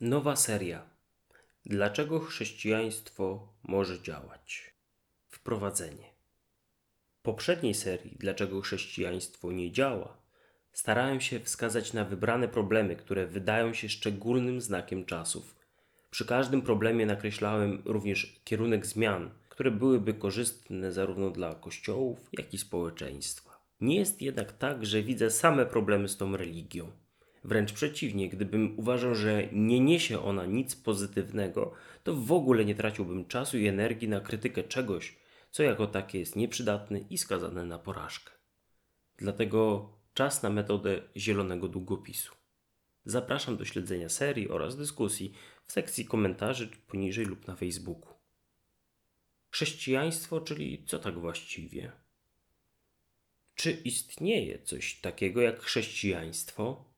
Nowa seria. Dlaczego chrześcijaństwo może działać? Wprowadzenie. W poprzedniej serii Dlaczego chrześcijaństwo nie działa starałem się wskazać na wybrane problemy, które wydają się szczególnym znakiem czasów. Przy każdym problemie nakreślałem również kierunek zmian, które byłyby korzystne zarówno dla kościołów, jak i społeczeństwa. Nie jest jednak tak, że widzę same problemy z tą religią. Wręcz przeciwnie, gdybym uważał, że nie niesie ona nic pozytywnego, to w ogóle nie traciłbym czasu i energii na krytykę czegoś, co jako takie jest nieprzydatne i skazane na porażkę. Dlatego czas na metodę zielonego długopisu. Zapraszam do śledzenia serii oraz dyskusji w sekcji komentarzy poniżej lub na Facebooku. Chrześcijaństwo, czyli co tak właściwie? Czy istnieje coś takiego jak chrześcijaństwo?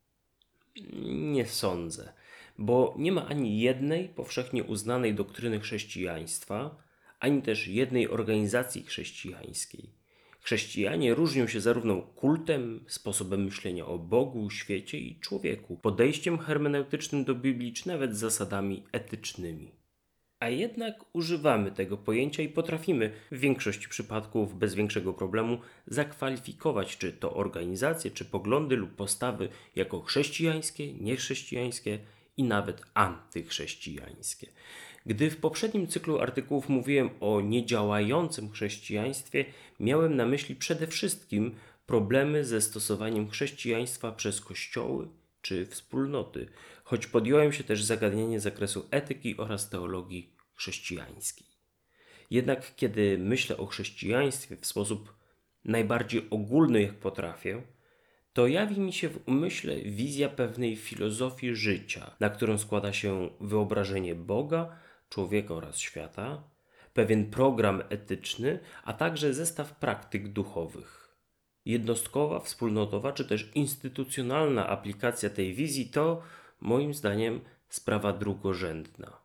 Nie sądzę, bo nie ma ani jednej powszechnie uznanej doktryny chrześcijaństwa, ani też jednej organizacji chrześcijańskiej. Chrześcijanie różnią się zarówno kultem, sposobem myślenia o Bogu, świecie i człowieku, podejściem hermeneutycznym do Biblii, czy nawet zasadami etycznymi. A jednak używamy tego pojęcia i potrafimy w większości przypadków bez większego problemu zakwalifikować czy to organizacje, czy poglądy lub postawy jako chrześcijańskie, niechrześcijańskie i nawet antychrześcijańskie. Gdy w poprzednim cyklu artykułów mówiłem o niedziałającym chrześcijaństwie, miałem na myśli przede wszystkim problemy ze stosowaniem chrześcijaństwa przez kościoły czy wspólnoty, choć podjąłem się też zagadnienie zakresu etyki oraz teologii chrześcijańskiej. Jednak kiedy myślę o chrześcijaństwie w sposób najbardziej ogólny, jak potrafię, to jawi mi się w umyśle wizja pewnej filozofii życia, na którą składa się wyobrażenie Boga, człowieka oraz świata, pewien program etyczny, a także zestaw praktyk duchowych. Jednostkowa, wspólnotowa czy też instytucjonalna aplikacja tej wizji to, moim zdaniem, sprawa drugorzędna.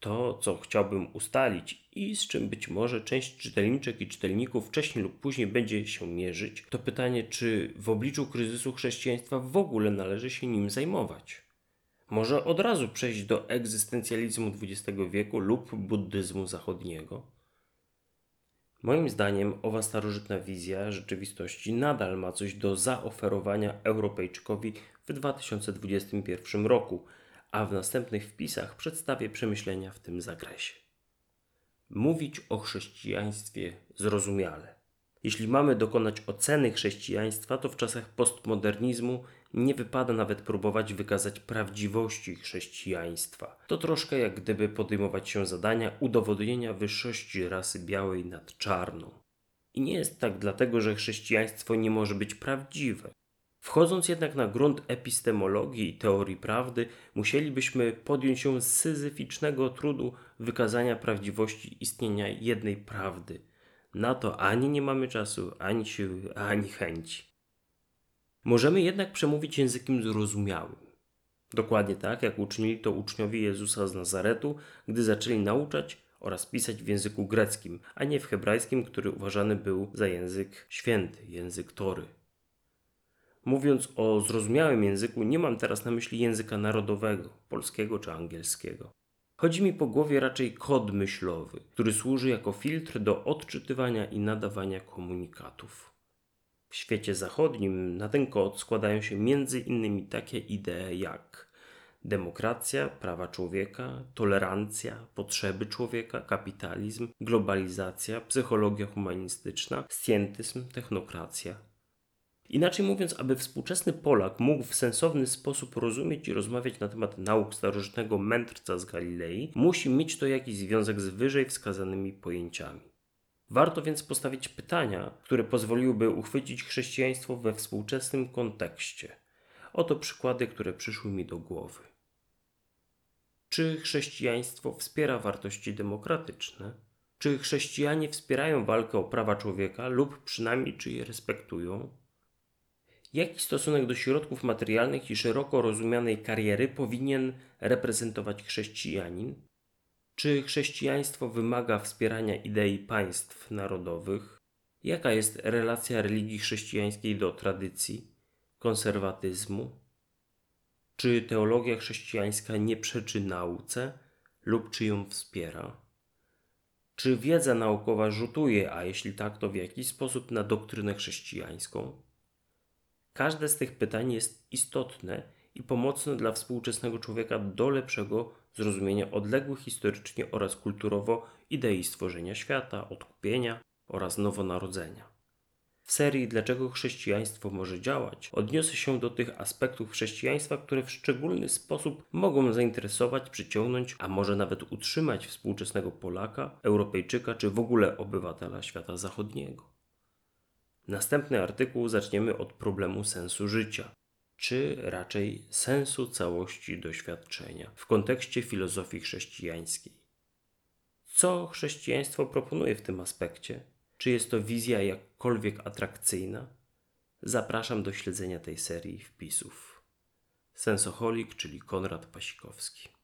To, co chciałbym ustalić i z czym być może część czytelniczek i czytelników wcześniej lub później będzie się mierzyć, to pytanie, czy w obliczu kryzysu chrześcijaństwa w ogóle należy się nim zajmować. Może od razu przejść do egzystencjalizmu XX wieku lub buddyzmu zachodniego? Moim zdaniem owa starożytna wizja rzeczywistości nadal ma coś do zaoferowania Europejczykowi w 2021 roku, a w następnych wpisach przedstawię przemyślenia w tym zakresie. Mówić o chrześcijaństwie zrozumiale. Jeśli mamy dokonać oceny chrześcijaństwa, to w czasach postmodernizmu nie wypada nawet próbować wykazać prawdziwości chrześcijaństwa. To troszkę jak gdyby podejmować się zadania udowodnienia wyższości rasy białej nad czarną. I nie jest tak dlatego, że chrześcijaństwo nie może być prawdziwe. Wchodząc jednak na grunt epistemologii i teorii prawdy, musielibyśmy podjąć się syzyficznego trudu wykazania prawdziwości istnienia jednej prawdy. Na to ani nie mamy czasu, ani siły, ani chęci. Możemy jednak przemówić językiem zrozumiałym. Dokładnie tak, jak uczynili to uczniowie Jezusa z Nazaretu, gdy zaczęli nauczać oraz pisać w języku greckim, a nie w hebrajskim, który uważany był za język święty, język Tory. Mówiąc o zrozumiałym języku, nie mam teraz na myśli języka narodowego, polskiego czy angielskiego. Chodzi mi po głowie raczej kod myślowy, który służy jako filtr do odczytywania i nadawania komunikatów. W świecie zachodnim na ten kod składają się między innymi takie idee jak demokracja, prawa człowieka, tolerancja, potrzeby człowieka, kapitalizm, globalizacja, psychologia humanistyczna, scjentyzm, technokracja. Inaczej mówiąc, aby współczesny Polak mógł w sensowny sposób rozumieć i rozmawiać na temat nauk starożytnego mędrca z Galilei, musi mieć to jakiś związek z wyżej wskazanymi pojęciami. Warto więc postawić pytania, które pozwoliłyby uchwycić chrześcijaństwo we współczesnym kontekście. Oto przykłady, które przyszły mi do głowy. Czy chrześcijaństwo wspiera wartości demokratyczne? Czy chrześcijanie wspierają walkę o prawa człowieka lub przynajmniej czy je respektują? Jaki stosunek do środków materialnych i szeroko rozumianej kariery powinien reprezentować chrześcijanin? Czy chrześcijaństwo wymaga wspierania idei państw narodowych? Jaka jest relacja religii chrześcijańskiej do tradycji, konserwatyzmu? Czy teologia chrześcijańska nie przeczy nauce lub czy ją wspiera? Czy wiedza naukowa rzutuje, a jeśli tak, to w jaki sposób na doktrynę chrześcijańską? Każde z tych pytań jest istotne i pomocne dla współczesnego człowieka do lepszego zrozumienia odległych historycznie oraz kulturowo idei stworzenia świata, odkupienia oraz nowonarodzenia. W serii Dlaczego chrześcijaństwo może działać odniosę się do tych aspektów chrześcijaństwa, które w szczególny sposób mogą zainteresować, przyciągnąć, a może nawet utrzymać współczesnego Polaka, Europejczyka czy w ogóle obywatela świata zachodniego. Następny artykuł zaczniemy od problemu sensu życia, czy raczej sensu całości doświadczenia w kontekście filozofii chrześcijańskiej. Co chrześcijaństwo proponuje w tym aspekcie? Czy jest to wizja jakkolwiek atrakcyjna? Zapraszam do śledzenia tej serii wpisów. Sensoholik, czyli Konrad Pasikowski.